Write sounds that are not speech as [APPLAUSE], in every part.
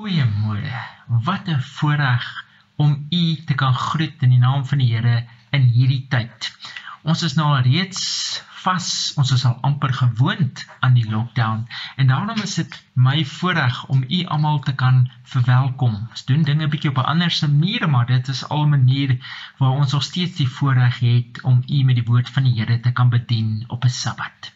Goeiemôre. Wat 'n voorreg om u te kan groet in die naam van die Here in hierdie tyd. Ons is nou al reeds vas, ons is al amper gewoond aan die lockdown en daarom is dit my voorreg om u almal te kan verwelkom. Ons doen dinge bietjie op 'n ander manier, maar dit is al 'n manier waar ons nog steeds die voorreg het om u met die woord van die Here te kan bedien op 'n Sabbat.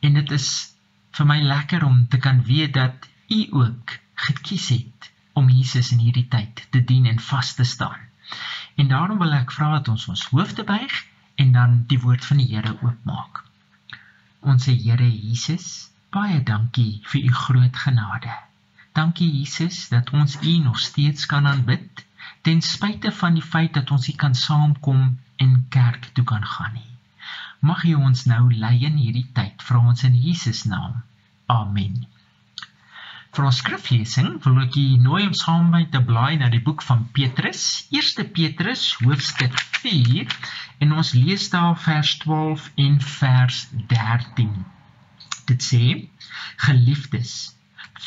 En dit is vir my lekker om te kan weet dat u ook gekies het om Jesus in hierdie tyd te dien en vas te staan. En daarom wil ek vra dat ons ons hoofde buig en dan die woord van die Here oopmaak. Ons Here Jesus, baie dankie vir u groot genade. Dankie Jesus dat ons u nog steeds kan aanbid ten spyte van die feit dat ons nie kan saamkom en kerk toe kan gaan nie. Mag U ons nou lei in hierdie tyd vir ons in Jesus naam. Amen. Vir ons skriflesing wil ek u nooi om saam met my te blaai na die boek van Petrus, 1 Petrus hoofstuk 4 en ons lees daar vers 12 en vers 13. Dit sê: Geliefdes,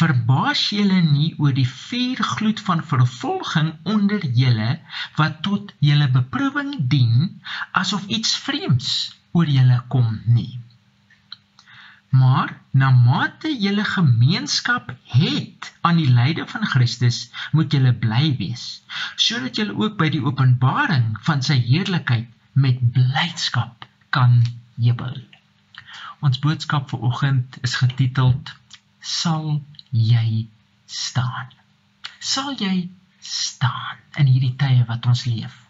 verbaas julle nie oor die vuurgloed van vervolging onder julle wat tot julle beproewing dien asof iets vreemds oor julle kom nie. Maar na mate julle gemeenskap het aan die lyde van Christus, moet julle bly wees, sodat julle ook by die openbaring van sy heerlikheid met blydskap kan jubel. Ons boodskap vir oggend is getiteld Sal jy staan? Sal jy staan in hierdie tye wat ons leef?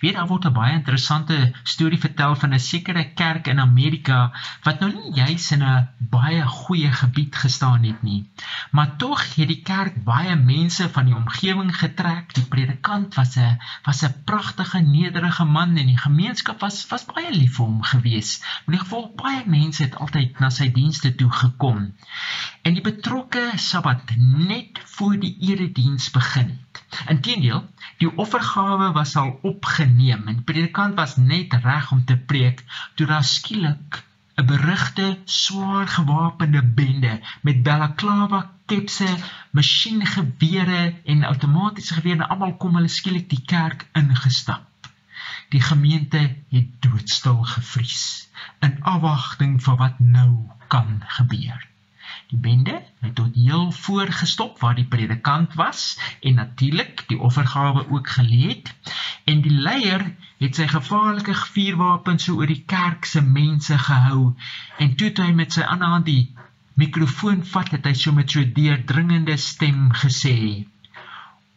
Weet daar word 'n baie interessante storie vertel van 'n sekere kerk in Amerika wat nou nie juis in 'n baie goeie gebied gestaan het nie. Maar tog het die kerk baie mense van die omgewing getrek. Die predikant was 'n was 'n pragtige nederige man en die gemeenskap was was baie lief vir hom gewees. In die geval baie mense het altyd na sy dienste toe gekom. En die betrokke Sabbat net voor die erediens begin het. Inteendeel, die offergawe was al opgeneem en predikant was net reg om te preek toe daar skielik 'n berigte swaar gewapende bende met balaklava kepse, masjiengewere en outomatiese gewere almal kom hulle skielik die kerk ingestap. Die gemeente het doodstil gevries in afwagting vir wat nou kan gebeur. Die bende het tot heel voor gestop waar die predikant was en natuurlik die offergawe ook gelê het. En die leier het sy gevaarlike vuurwapen so oor die kerk se mense gehou en toe hy met sy ander hand die mikrofoon vat het hy so met so 'n deurdringende stem gesê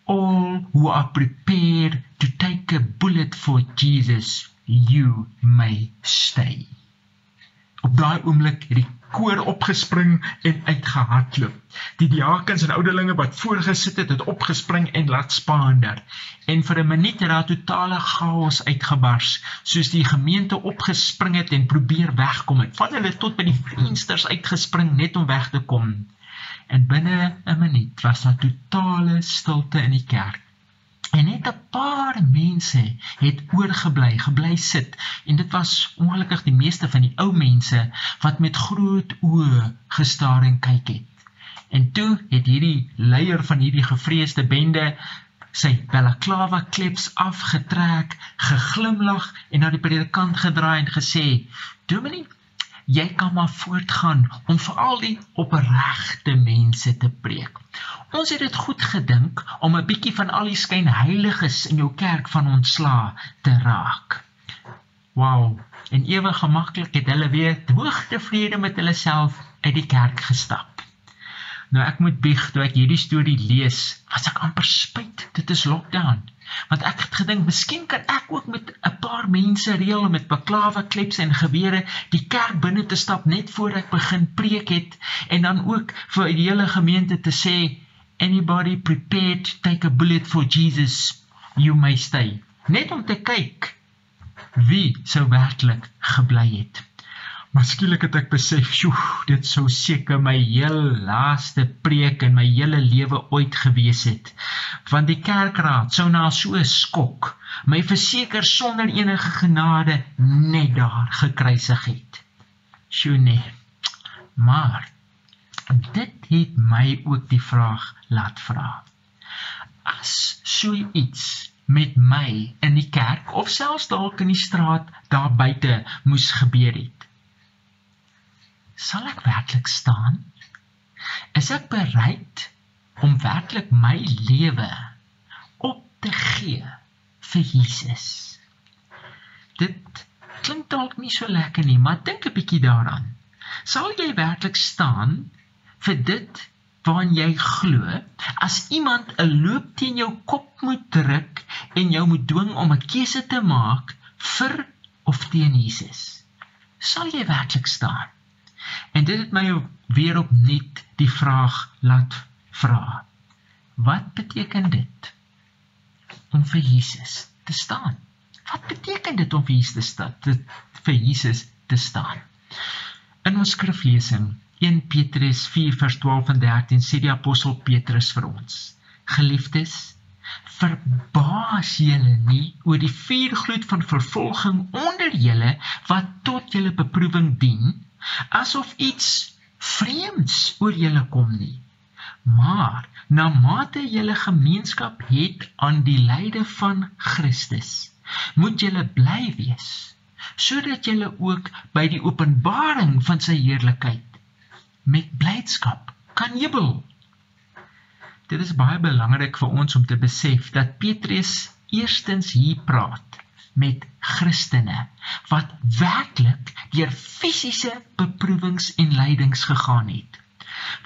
all who are prepared to take a bullet for Jesus you may stay. Op daai oomblik het die koor opgespring en uitgehardloop. Die diakens en ouderlinge wat voorgesit het, het opgespring en laat spaander. En vir 'n minuut het daar totale chaos uitgebars, soos die gemeente opgespring het en probeer wegkom het. Van hulle tot by die vensters uitgespring net om weg te kom. En binne 'n minuut was daar totale stilte in die kerk. En net 'n paar mense het oorgebly, gebly sit. En dit was ongelukkig die meeste van die ou mense wat met groot oë gestaar en kyk het. En toe het hierdie leier van hierdie gevreesde bende sy balaklava kleps afgetrek, geglimlag en na die predikant gedraai en gesê: "Dominee, jy kan maar voortgaan om vir al die opregte mense te preek. Ons het dit goed gedink om 'n bietjie van al die skynheiliges in jou kerk van ontslaa te raak. Wow, en ewe gemaklik het hulle weer hoogtevrede met hulle self uit die kerk gestap. Nou ek moet bieg toe ek hierdie storie lees, was ek amper spyt. Dit is lockdown want ek het gedink miskien kan ek ook met 'n paar mense reël met baklawe kleps en gewere die kerk binne te stap net voor ek begin preek het en dan ook vir die hele gemeente te sê anybody prepared to take a bullet for Jesus you may stay net om te kyk wie sou werklik gebly het Maar skielik het ek besef, "Sjoe, dit sou seker my heel laaste preek in my hele lewe ooit gewees het." Want die kerkraad sou na so 'n skok my verseker sonder enige genade net daar gekruisig het. Sjoe nee. Maar dit het my ook die vraag laat vra. as so iets met my in die kerk of selfs dalk in die straat daar buite moes gebeur het. Sal ek werklik staan? Is ek bereid om werklik my lewe op te gee vir Jesus? Dit klink dalk nie so lekker nie, maar dink 'n bietjie daaraan. Sal jy werklik staan vir dit waarin jy glo, as iemand 'n loop teen jou kop moet druk en jou moet dwing om 'n keuse te maak vir of teen Jesus, sal jy werklik staan? En dit het my weer opnuut die vraag laat vra. Wat beteken dit om vir Jesus te staan? Wat beteken dit om vir Jesus te staan? Vir Jesus te staan. In ons skriflesing 1 Petrus 4 vers 12 en 13 sê die apostel Petrus vir ons: Geliefdes, verbaas julle nie oor die vuurgloed van vervolging onder julle wat tot julle beproewing dien, asof iets vreemds oor julle kom nie. Maar na mate julle gemeenskap het aan die lyde van Christus, moet julle bly wees sodat julle ook by die openbaring van sy heerlikheid met blydskap kan jubel. Dit is baie belangrik vir ons om te besef dat Petrus eerstens hier praat met Christene wat werklik deur fisiese beproewings en lydings gegaan het.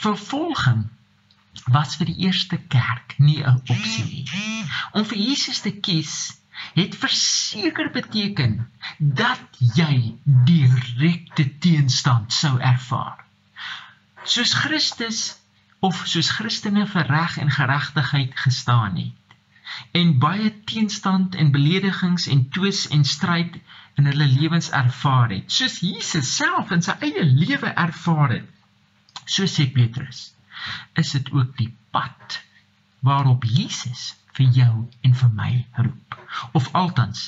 Vervolging was vir die eerste kerk nie 'n opsie nie. Om vir Jesus te kies het verseker beteken dat jy direkte teenstand sou ervaar soos Christus of soos Christene vir reg en geregtigheid gestaan het en baie teenstand en beledigings en twis en stryd in hulle lewens ervaar het soos Jesus self in sy eie lewe ervaar het so sê Petrus is dit ook die pad waarop Jesus vir jou en vir my roep of altans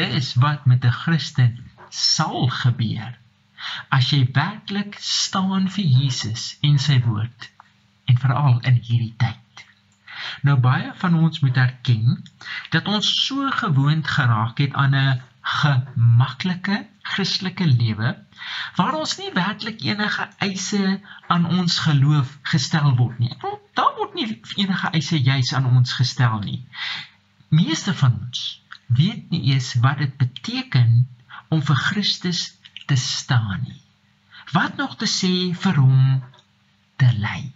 dis wat met 'n Christen sal gebeur as jy werklik staan vir Jesus en sy woord en veral in hierdie tyd. Nou baie van ons moet erken dat ons so gewoond geraak het aan 'n gemaklike Christelike lewe waar ons nie werklik enige eise aan ons geloof gestel word nie. Daar word nie enige eise juis aan ons gestel nie. Meeste van ons weet nie eens wat dit beteken om vir Christus te staan nie. Wat nog te sê vir hom te ly.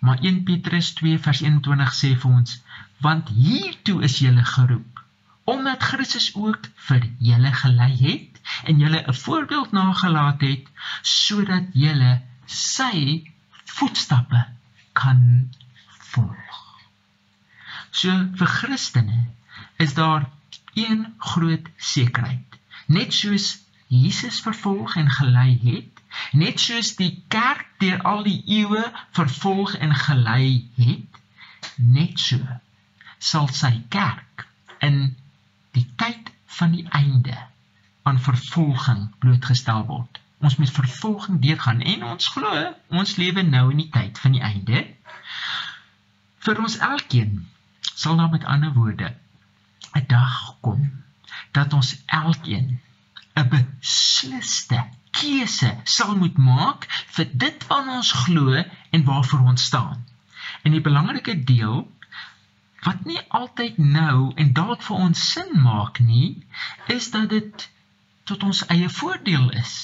Maar 1 Petrus 2 vers 21 sê vir ons, want hiertoe is julle geroep, omdat Christus ook vir julle gelei het en julle 'n voorbeeld nagelaat het sodat julle sy voetstappe kan volg. So vir Christene is daar een groot sekerheid. Net soos Jesus vervolg en gelei het, net soos die kerk deur al die eeue vervolg en gelei het, net so sal sy kerk in die tyd van die einde aan vervolging blootgestel word. Ons moet vervolging deurgaan en ons glo ons lewe nou in die tyd van die einde. Vir ons elkeen sal daar met ander woorde 'n dag kom dat ons elkeen 'n besliste keuse sal moet maak vir dit wat ons glo en waarvoor ons staan. En die belangrike deel wat nie altyd nou en dalk vir ons sin maak nie, is dat dit tot ons eie voordeel is.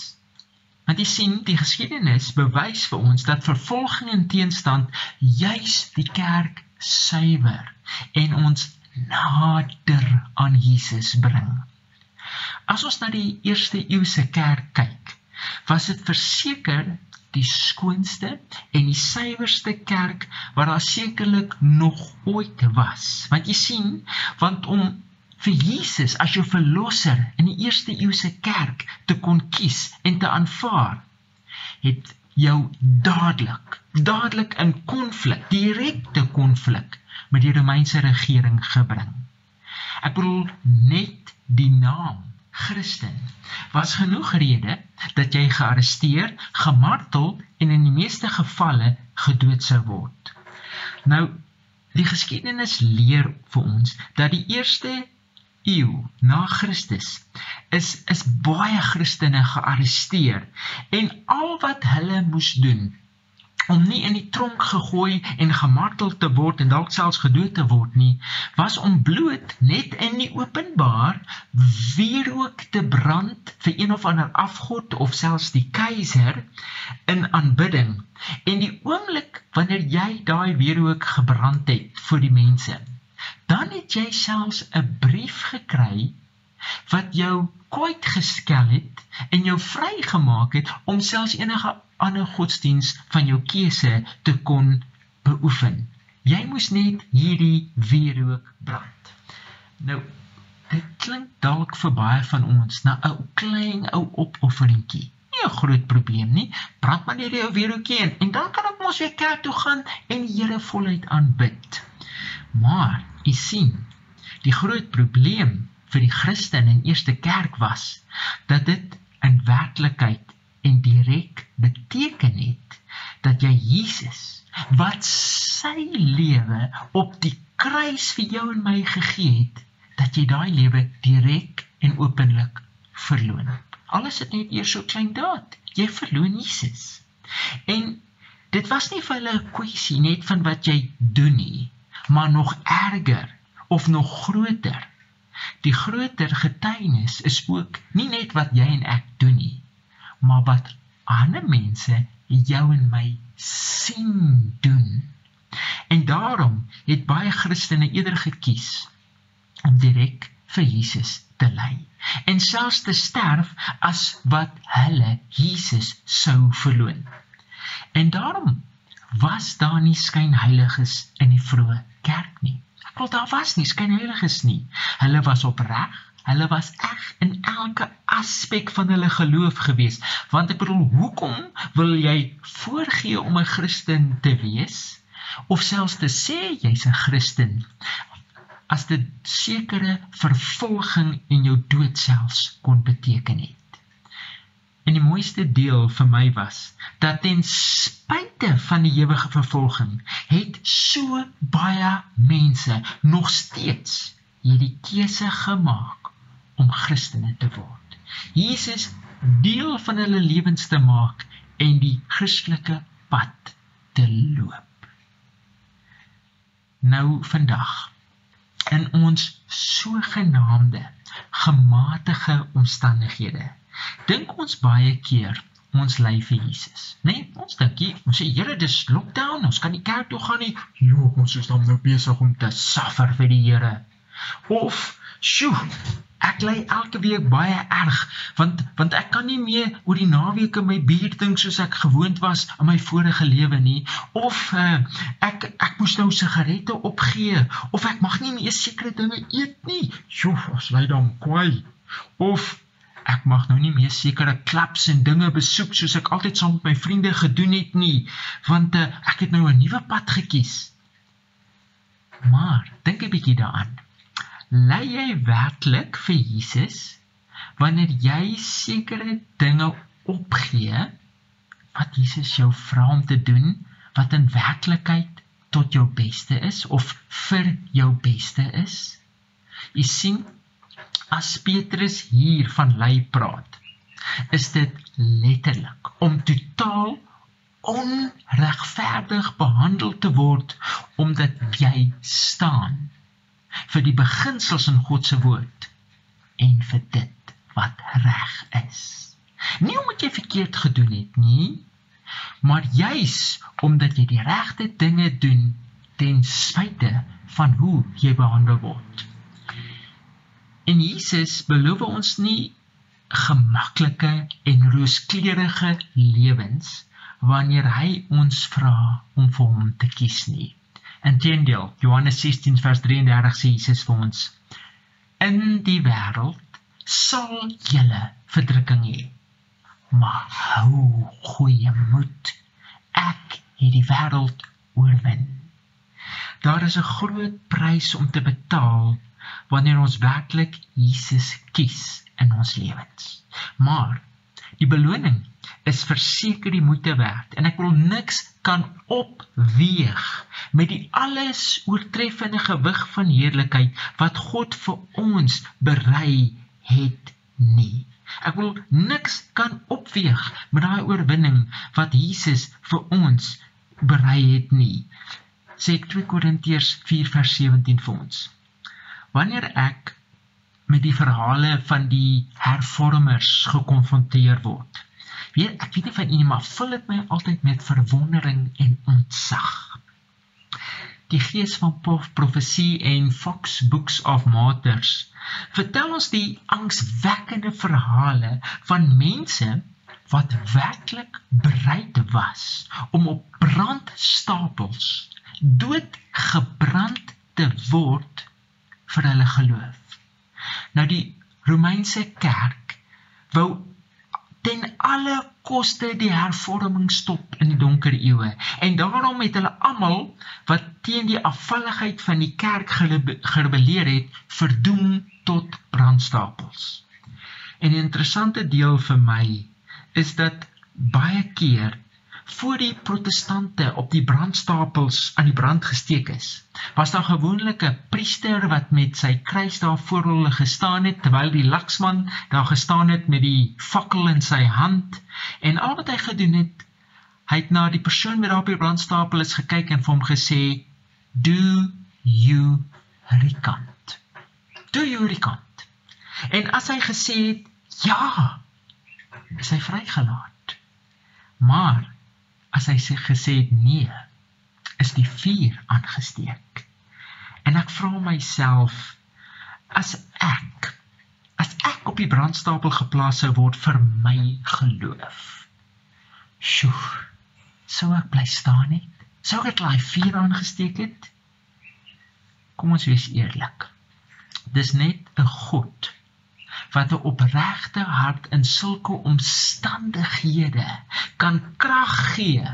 Want jy sien, die geskiedenis bewys vir ons dat vervolging en teenstand juis die kerk suiwer en ons nader aan Jesus bring. As ons na die eerste eeuse kerk kyk, was dit verseker die skoonste en die suiwerste kerk wat daar sekerlik nog ooit was. Want jy sien, want om vir Jesus as jou verlosser in die eerste eeuse kerk te kon kies en te aanvaar, het jou dadelik, dadelik in konflik, direkte konflik met die Romeinse regering gebring. Ek bedoel net die naam Christen was genoeg rede dat jy gearresteer, gemartel en in die meeste gevalle gedood sou word. Nou Die geskiedenis leer vir ons dat die eerste eeu na Christus is is baie Christene gearresteer en al wat hulle moes doen om nie in die tronk gegooi en gemartel te word en dalk selfs gedood te word nie, was om bloot net in die openbaar wierook te brand vir een of ander afgod of selfs die keiser in aanbidding. En die oomblik wanneer jy daai wierook gebrand het vir die mense, dan het jy selfs 'n brief gekry wat jou kwyt geskel het en jou vrygemaak het om selfs enige ander godsdiens van jou keuse te kon beoefen. Jy moes net hierdie wierook brand. Nou, dit klink dalk vir baie van ons na 'n klein ou opofferingkie. Nie 'n groot probleem nie. Brand maar net jou wierookie en, en dan kan ons weer kerk toe gaan en die Here voluit aanbid. Maar, u sien, die groot probleem vir die Christen in eerste kerk was dat dit in werklikheid en direk beteken het dat jy Jesus wat sy lewe op die kruis vir jou en my gegee het dat jy daai lewe direk en openlik verloon. Alles het net eers so klein daad. Jy verloon Jesus. En dit was nie vir hulle 'n kwessie net van wat jy doen nie, maar nog erger of nog groter. Die groter getuienis is ook nie net wat jy en ek doen nie, maar wat ander mense jou en my sien doen. En daarom het baie Christene eerder gekies om direk vir Jesus te ly en selfs te sterf as wat hulle Jesus sou verloon. En daarom was daar nie skynheiliges in die vroeë kerk nie. Ek wil daar was nie skynheiliges nie. Hulle was opreg Hulle was eg in elke aspek van hulle geloof gewees. Want ek bedoel, hoekom wil jy voorgee om 'n Christen te wees of selfs te sê jy's 'n Christen as dit sekere vervolging en jou dood selfs kon beteken het? En die mooiste deel vir my was dat ten spyte van die ewige vervolging het so baie mense nog steeds hierdie keuse gemaak om Christene te word. Jesus deel van hulle lewens te maak en die Christelike pad te loop. Nou vandag in ons sogenaamde gematige omstandighede dink ons baie keer ons ly vir Jesus, né? Nee, ons dink jy, ons sê Here, dis lockdown, ons kan nie kerk toe gaan nie. Jo, ons is dan nou besig om te suffer vir die Here. Of, sjoe, Ek ly elke week baie erg want want ek kan nie meer oor die naweke my bier dink soos ek gewoond was in my vorige lewe nie of uh, ek ek moes nou sigarette opgee of ek mag nie meer sekere dinge eet nie. Sjoe, as ly dan kwai. Of ek mag nou nie meer sekere klubs en dinge besoek soos ek altyd saam met my vriende gedoen het nie want uh, ek het nou 'n nuwe pad gekies. Maar dink 'n bietjie daaraan lei jy werklik vir Jesus wanneer jy sekere dinge opgee wat Jesus jou vra om te doen wat in werklikheid tot jou beste is of vir jou beste is? Jy sien as Petrus hier van lei praat is dit letterlik om totaal onregverdig behandel te word omdat jy staan vir die beginsels in God se woord en vir dit wat reg is. Nie omdat jy verkeerd gedoen het nie, maar juis omdat jy die regte dinge doen ten spyte van hoe jy behandel word. En Jesus beloof ons nie gemaklike en rooskleurige lewens wanneer hy ons vra om vir hom te kies nie. Inteendeel, Johannes 16 vers 33 sê Jesus vir ons: In die wêreld sal julle verdrukking hê. Maar hou goeie moed. Ek het die wêreld oorwin. Daar is 'n groot prys om te betaal wanneer ons werklik Jesus kies in ons lewens. Maar die beloning is verseker die moeite werd en ek wil niks kan opweeg met die alles oortreffende gewig van heerlikheid wat God vir ons berei het nie. Ek wil niks kan opweeg met daai oorwinning wat Jesus vir ons berei het nie. Sê 2 Korintiërs 4:17 vir ons. Wanneer ek met die verhale van die hervormers gekonfronteer word. Weet ek weet nie van nie, maar vul dit my altyd met verwondering en ontzag. Die gees van profesie en Fox Books of Martyrs vertel ons die angswekkende verhale van mense wat werklik bereid was om op brandstapels doodgebrand te word vir hulle geloof. Nou die Romeinse kerk wou ten alle koste die hervorming stop in die donker eeue en daarom het hulle almal wat teen die afvalligheid van die kerk gerebelleer het verdoem tot brandstapels. En 'n interessante deel vir my is dat baie keer voor die protestante op die brandstapels aan die brand gesteek is, was daar gewoonlik 'n priester wat met sy kruis daar voor hulle gestaan het terwyl die laksman daar gestaan het met die fakkel in sy hand en al wat hy gedoen het, hy het na die persoon wat daar op die brandstapel is gekyk en vir hom gesê, "Do you recant?" Do you recant? En as hy gesê het, "Ja," is hy vrygelaat. Maar as hy sê gesê het nee, is die vuur aangesteek. En ek vra myself as ek as ek op die brandstapel geplaas sou word vir my geloof. Sjoe. Sou ek bly staan nie? Sou ek daai vuur aangesteek het? Kom ons wees eerlik. Dis net 'n God wat 'n opregte hart in sulke omstandighede kan krag gee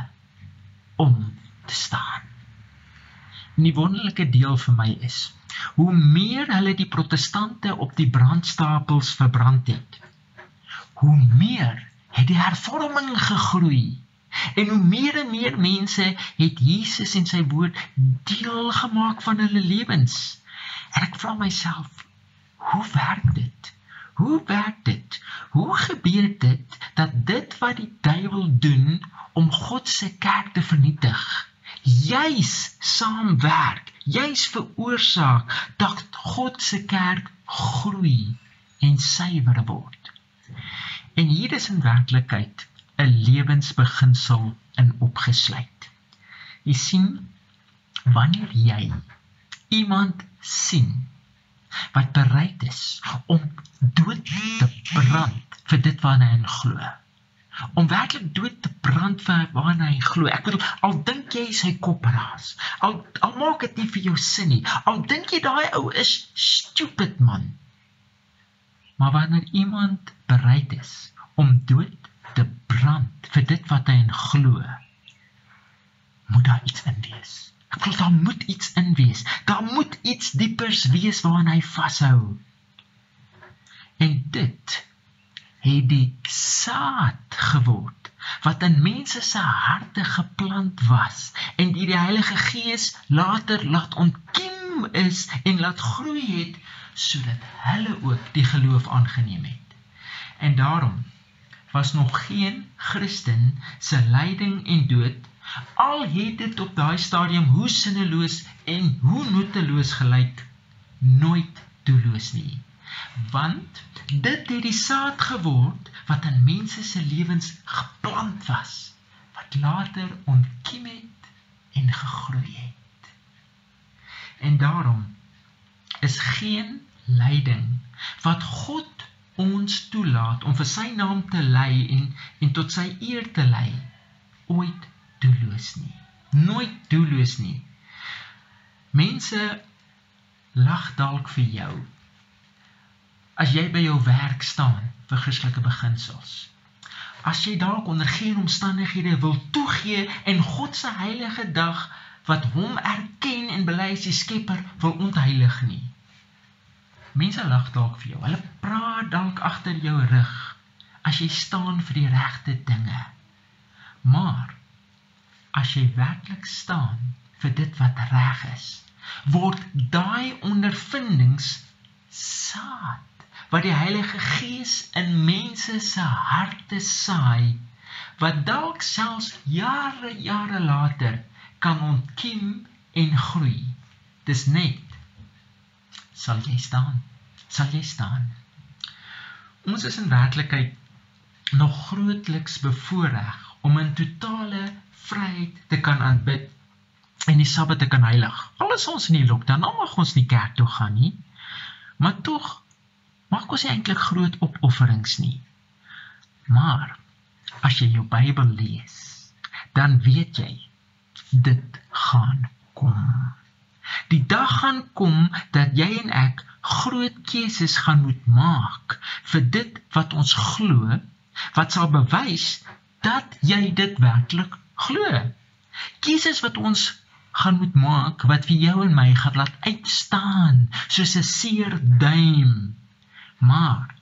om te staan. En die wonderlike deel vir my is hoe meer hulle die protestante op die brandstapels verbrand het, hoe meer het die hervorming gegroei. En hoe meer en meer mense het Jesus en sy woord deel gemaak van hulle lewens. En ek vra myself, hoe werk dit? Hoe werk dit? Hoe gebeur dit dat dit wat die duiwel doen om God se kerk te vernietig, juis saamwerk, juis veroorsaak dat God se kerk groei en suiwer word? En hier is in werklikheid 'n lewensbeginsel in opgesluit. Jy sien, wanneer jy iemand sien wat bereid is om dood te brand vir dit waarna hy glo. Om werklik dood te brand vir waarna hy glo. Ek bedoel, al dink jy sy kop raas, al al maak dit nie vir jou sin nie. Al dink jy daai ou is stupid man. Maar wanneer iemand bereid is om dood te brand vir dit wat hy glo, moet daar iets in wees. Ek voel daar moet iets in wees. Daar moet iets diepers wees waaraan hy vashou. En dit het die saad geword wat in mense se harte geplant was en die die Heilige Gees later laat ontkiem is en laat groei het sodat hulle ook die geloof aangeneem het. En daarom was nog geen Christen se lyding en dood Al het dit op daai stadium hoe sinneloos en hoe noteloos gelyk, nooit doelloos nie. Want dit het die saad geword wat in mense se lewens geplant was, wat later ontkiem het en gegroei het. En daarom is geen lyding wat God ons toelaat om vir sy naam te lei en en tot sy eer te lei ooit doelloos nie. Nooit doelloos nie. Mense lag dalk vir jou. As jy by jou werk staan vir Christelike beginsels. As jy dalk onder geen omstandighede wil toegee en God se heilige dag wat hom erken en bely as die skepper wil ontheilig nie. Mense lag dalk vir jou. Hulle praat dalk agter jou rug as jy staan vir die regte dinge. Maar as jy werklik staan vir dit wat reg is, word daai ondervindings saad wat die Heilige Gees in mense se harte saai wat dalk selfs jare jare later kan ontkiem en groei. Dis net sal jy staan. Sal jy staan? Ons is in werklikheid nog grootliks bevoordeel om in totale vryheid te kan aanbid en die Sabbat te kan heilig. Alles ons in die lockdown, nou mag ons nie kerk toe gaan nie. Maar tog maak ons eintlik groot opofferings nie. Maar as jy jou Bybel lees, dan weet jy dit gaan kom. Die dag gaan kom dat jy en ek groot keuses gaan moet maak vir dit wat ons glo, wat sal bewys dat jy dit werklik glo. Keuses wat ons gaan moet maak wat vir jou en my gaan laat uitstaan soos 'n seer duim. Maar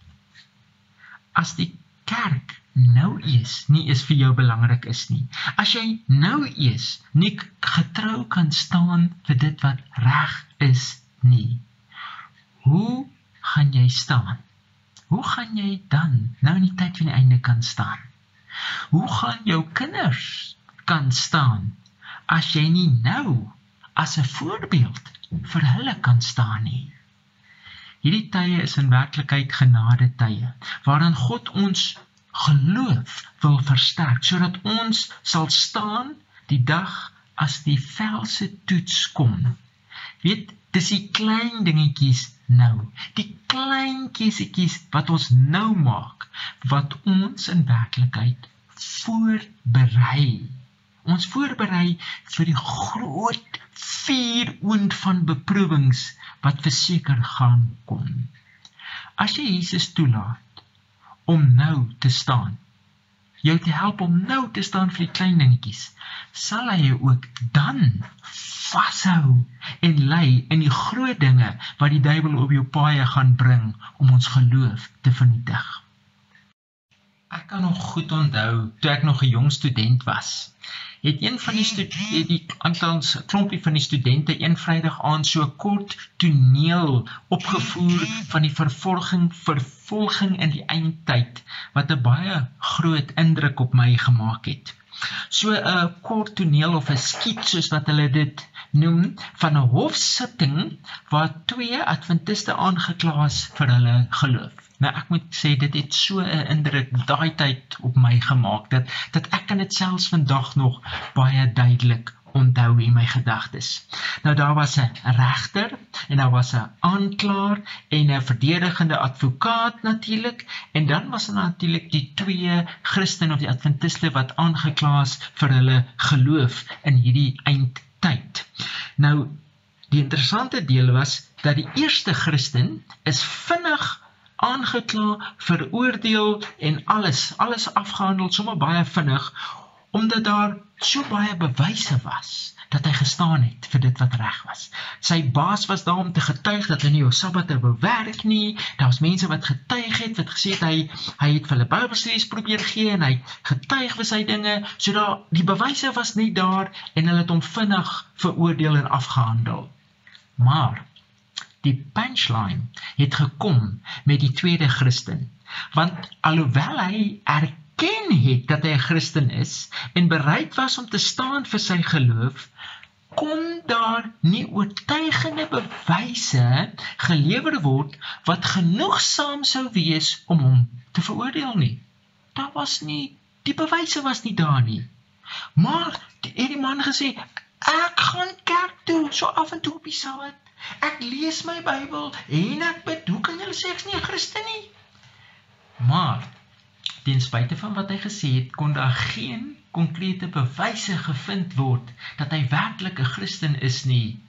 as die kerk nou is, nie is vir jou belangrik is nie. As jy nou is, nie getrou kan staan vir dit wat reg is nie. Hoe gaan jy staan? Hoe gaan jy dan nou in die tyd van die einde kan staan? Hoe gaan jou kinders kan staan as jy nie nou as 'n voorbeeld vir hulle kan staan nie? Hierdie tye is in werklikheid genade tye waarin God ons geloof wil versterk sodat ons sal staan die dag as die velse toets kom. Weet, dis die klein dingetjies nou. Die klein kiesietjies wat ons nou maak wat ons in werklikheid voorberei. Ons voorberei vir die groot vuuroond van beproewings wat verseker gaan kom. As jy Jesus toelaat om nou te staan, jou te help om nou te staan vir die klein dingetjies, sal hy jou ook dan vashou en lei in die groot dinge wat die duiwel op jou paai gaan bring om ons geloof te vernietig. Ek kan nog goed onthou toe ek nog 'n jong student was. Het een van die studente die aantal klompie van die studente een Vrydag aand so kort toneel opgevoer van die vervolging vervolging in die eindtyd wat 'n baie groot indruk op my gemaak het so 'n kort toneel of 'n skiet soos wat hulle dit noem van 'n hofsitting waar twee adventiste aangekla is vir hulle geloof. Nou ek moet sê dit het so 'n indruk daai tyd op my gemaak dat dat ek kan dit selfs vandag nog baie duidelik onthou in my gedagtes. Nou daar was 'n regter en daar was 'n aanklaer en 'n verdedigende advokaat natuurlik en dan was daar natuurlik die twee Christen of die Adventiste wat aangekla is vir hulle geloof in hierdie eindtyd. Nou die interessante deel was dat die eerste Christen is vinnig aangekla, veroordeel en alles, alles afgehandel sommer baie vinnig omdat daar so baie bewyse was dat hy gestaan het vir dit wat reg was. Sy baas was daar om te getuig dat hy nie op Sabbat wou werk nie. Daar was mense wat getuig het wat gesê het hy hy het vir hulle Bybelstudies probeer gee en hy getuig vir sy dinge. So daar die bewyse was nie daar en hulle het hom vinnig veroordeel en afgehandel. Maar die punchline het gekom met die tweede Christen. Want alhoewel hy erken erken het dat hy 'n Christen is en bereid was om te staan vir sy geloof, kon daar nie oortuigende bewyse gelewer word wat genoegsaam sou wees om hom te veroordeel nie. Daar was nie die bewyse was nie daar nie. Maar het die man gesê ek gaan kerk toe so af en toe op die Sabbat. Ek lees my Bybel en ek bid. Hoe kan jy sê ek's nie 'n Christen nie? Maar Ten spyte van wat hy gesê het, kon daar geen konkrete bewyse gevind word dat hy werklik 'n Christen is nie.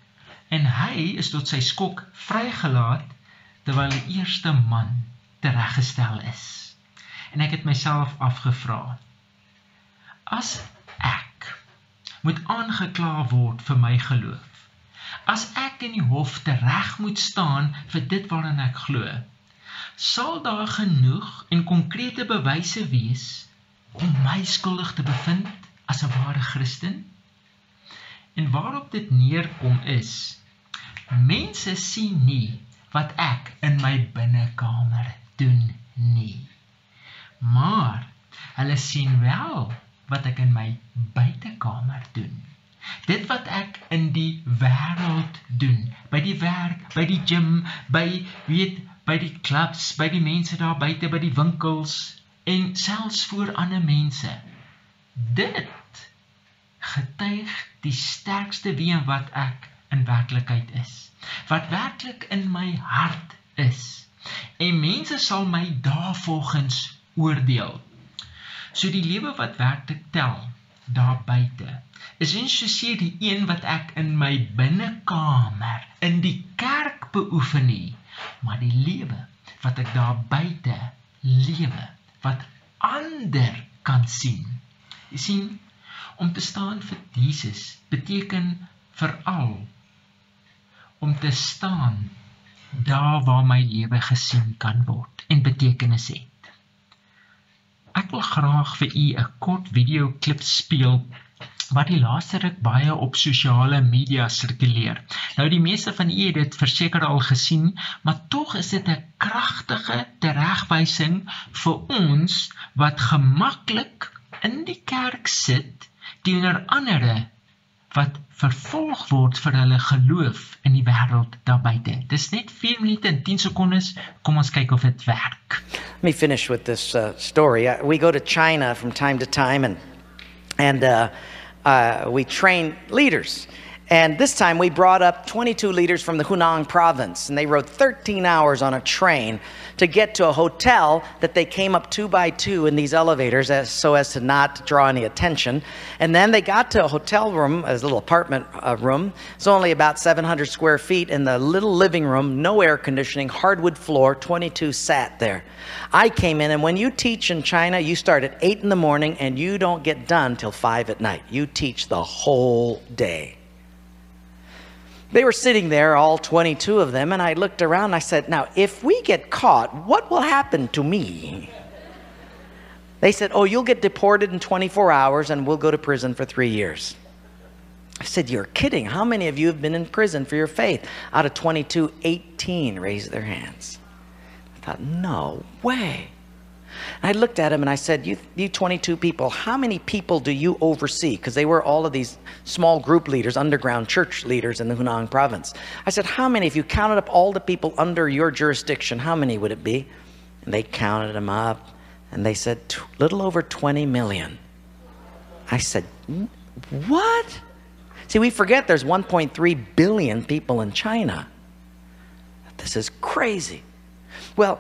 En hy is tot sy skok vrygelaat terwyl die eerste man tereggestel is. En ek het myself afgevra: As ek moet aangekla word vir my geloof, as ek in die hof tereg moet staan vir dit waaraan ek glo, sal daar genoeg en konkrete bewyse wees om my skuldig te bevind as 'n ware Christen? En waarop dit neerkom is mense sien nie wat ek in my binnekamer doen nie. Maar hulle sien wel wat ek in my buitekamer doen. Dit wat ek in die wêreld doen, by die werk, by die gym, by weet by die klubs, by die mense daar buite by die winkels en selfs voor ander mense. Dit getuig die sterkste wie en wat ek in werklikheid is. Wat werklik in my hart is. En mense sal my daarvolgens oordeel. So die lewe wat werklik tel daar buite is nie soseer die een wat ek in my binnekamer in die kerk beoefen nie maar die lewe wat ek daar buite lewe wat ander kan sien. Jy sien om te staan vir Jesus beteken veral om te staan daar waar my lewe gesien kan word en betekenis het. Ek wil graag vir u 'n kort video klip speel wat die laaste ruk baie op sosiale media sirkuleer. Nou die meeste van u het dit verseker al gesien, maar tog is dit 'n kragtige teregwysing vir ons wat gemaklik in die kerk sit teenoor ander wat vervolg word vir hulle geloof in die wêreld daar buite. Dis net 4 minute en 10 sekondes. Kom ons kyk of dit werk. Let me finish with this uh, story. Uh, we go to China from time to time and and uh uh, we train leaders. And this time we brought up 22 leaders from the Hunan province, and they rode 13 hours on a train to get to a hotel that they came up two by two in these elevators as, so as to not draw any attention. And then they got to a hotel room, a little apartment uh, room. It's only about 700 square feet in the little living room, no air conditioning, hardwood floor, 22 sat there. I came in, and when you teach in China, you start at 8 in the morning and you don't get done till 5 at night. You teach the whole day. They were sitting there, all 22 of them, and I looked around and I said, Now, if we get caught, what will happen to me? They said, Oh, you'll get deported in 24 hours and we'll go to prison for three years. I said, You're kidding. How many of you have been in prison for your faith? Out of 22, 18 raised their hands. I thought, No way. I looked at him and I said, you, you 22 people, how many people do you oversee? Because they were all of these small group leaders, underground church leaders in the Hunan province. I said, How many, if you counted up all the people under your jurisdiction, how many would it be? And they counted them up and they said, Little over 20 million. I said, What? See, we forget there's 1.3 billion people in China. This is crazy. Well,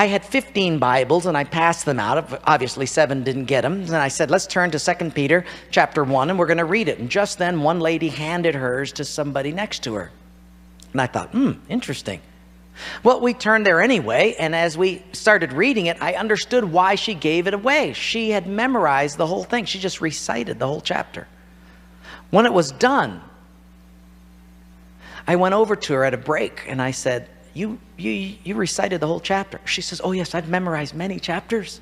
I had 15 Bibles and I passed them out. Obviously, seven didn't get them. And I said, let's turn to 2 Peter chapter 1 and we're going to read it. And just then, one lady handed hers to somebody next to her. And I thought, hmm, interesting. Well, we turned there anyway, and as we started reading it, I understood why she gave it away. She had memorized the whole thing, she just recited the whole chapter. When it was done, I went over to her at a break and I said, you, you, you recited the whole chapter. She says, Oh, yes, I've memorized many chapters.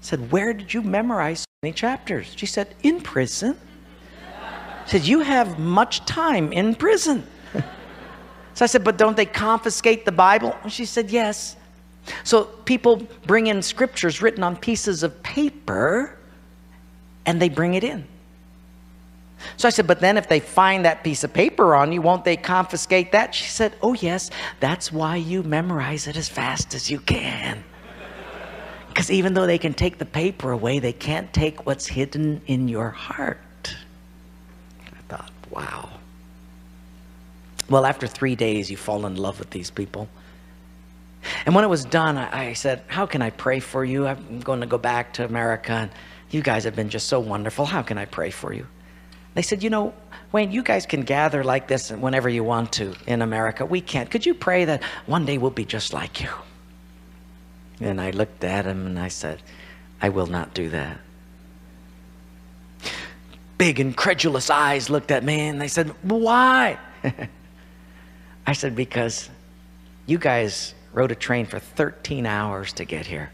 I said, Where did you memorize so many chapters? She said, In prison. I said, You have much time in prison. [LAUGHS] so I said, But don't they confiscate the Bible? She said, Yes. So people bring in scriptures written on pieces of paper and they bring it in. So I said, But then if they find that piece of paper on you, won't they confiscate that? She said, Oh, yes, that's why you memorize it as fast as you can. Because even though they can take the paper away, they can't take what's hidden in your heart. I thought, wow. Well, after three days, you fall in love with these people. And when it was done, I, said, How can I pray for you? I'm going to go back to America, and you guys have been just so wonderful. How can I pray for you? They said, You know, Wayne, you guys can gather like this whenever you want to in America. We can't. Could you pray that one day we'll be just like you? And I looked at him and I said, I will not do that. Big, incredulous eyes looked at me and they said, Why? [LAUGHS] I said, Because you guys rode a train for 13 hours to get here.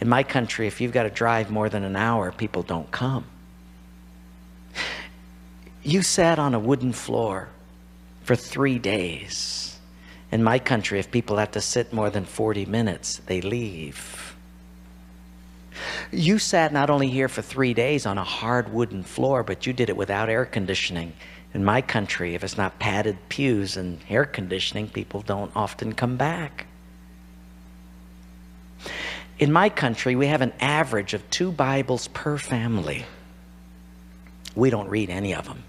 In my country, if you've got to drive more than an hour, people don't come. You sat on a wooden floor for three days. In my country, if people have to sit more than 40 minutes, they leave. You sat not only here for three days on a hard wooden floor, but you did it without air conditioning. In my country, if it's not padded pews and air conditioning, people don't often come back. In my country, we have an average of two Bibles per family. We don't read any of them.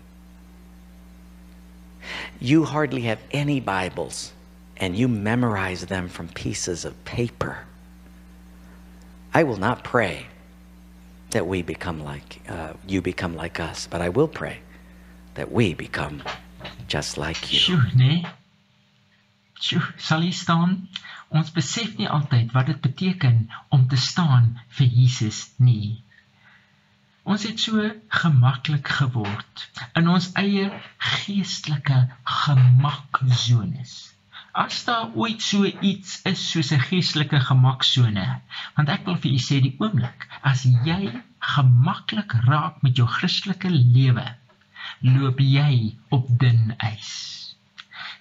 You hardly have any Bibles, and you memorize them from pieces of paper. I will not pray that we become like uh, you become like us, but I will pray that we become just like you. Sjoe, nee. Sjoe, sal jy staan? Ons besef nie altyd wat dit beteken om te staan vir Jesus nie. Ons het so gemaklik geword in ons eie geestelike gemaksones. As daar ooit so iets is soos 'n geestelike gemaksone, want ek wil vir u sê die oomblik as jy gemaklik raak met jou Christelike lewe, loop jy op dun ys.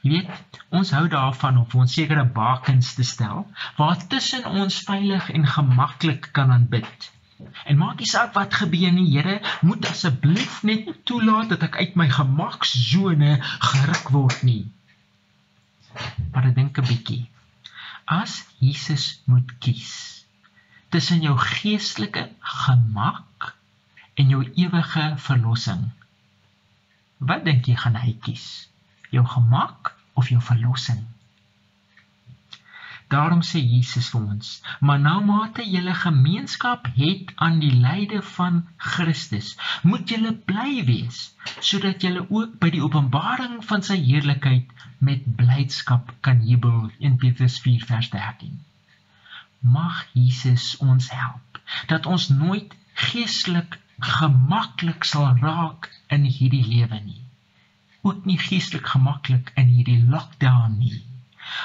Jy weet, ons hou daarvan om ons sekere bakens te stel waar tussen ons veilig en gemaklik kan aanbid. En maak nie saak wat gebeur nie, Here, moet asseblief net toelaat dat ek uit my gemaksone geruk word nie. Maar ek dink 'n bietjie. As Jesus moet kies tussen jou geestelike gemak en jou ewige verlossing, Wat dink jy gaan hy kies? Jou gemak of jou verlossing? Daarom sê Jesus vir ons: "Maar nou mate julle gemeenskap het aan die lyde van Christus, moet julle bly wees, sodat julle ook by die openbaring van sy heerlikheid met blydskap kan jubel." In Petrus 4 vers 13. Mag Jesus ons help dat ons nooit geestelik gemaklik sal raak in hierdie lewe nie. Ook nie geestelik gemaklik in hierdie lockdown nie.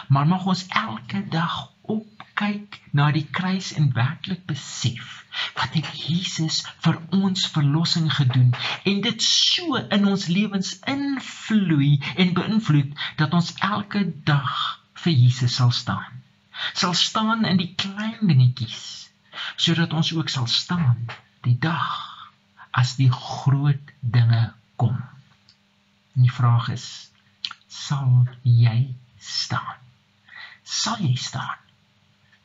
Maar mag ons elke dag opkyk na die kruis en werklik besef wat het Jesus vir ons verlossing gedoen en dit so in ons lewens invloei en beïnvloed dat ons elke dag vir Jesus sal staan. Sal staan in die klein dingetjies sodat ons ook sal staan die dag as die groot dinge kom. En die vraag is sal jy staan? Sal jy staan?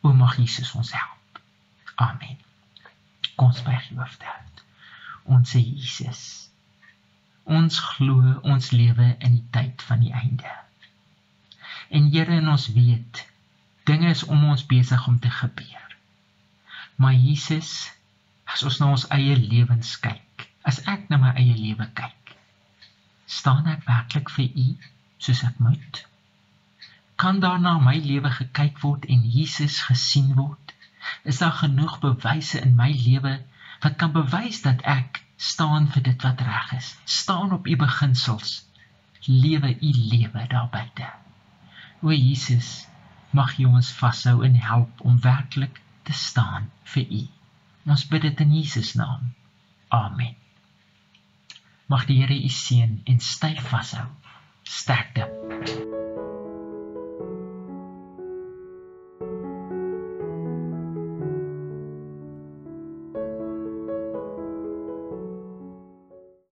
O mag Jesus ons help. Amen. Kom ons buig die hoofde. Ons sê Jesus. Ons glo ons lewe in die tyd van die einde. En Here en ons weet dinge is om ons besig om te gebeur. Maar Jesus as ons na ons eie lewens kyk, as ek na my eie lewe kyk, staan ek werklik vir U soos ek moet? Kan daar na my lewe gekyk word en Jesus gesien word? Is daar genoeg bewyse in my lewe wat kan bewys dat ek staan vir dit wat reg is? Staan op U beginsels. Lewe U lewe daar buite. O Jesus, mag U ons vashou en help om werklik te staan vir U. Ons bid dit in Jesus naam. Amen. Mag die Here u seën en styf vashou. Sterkte.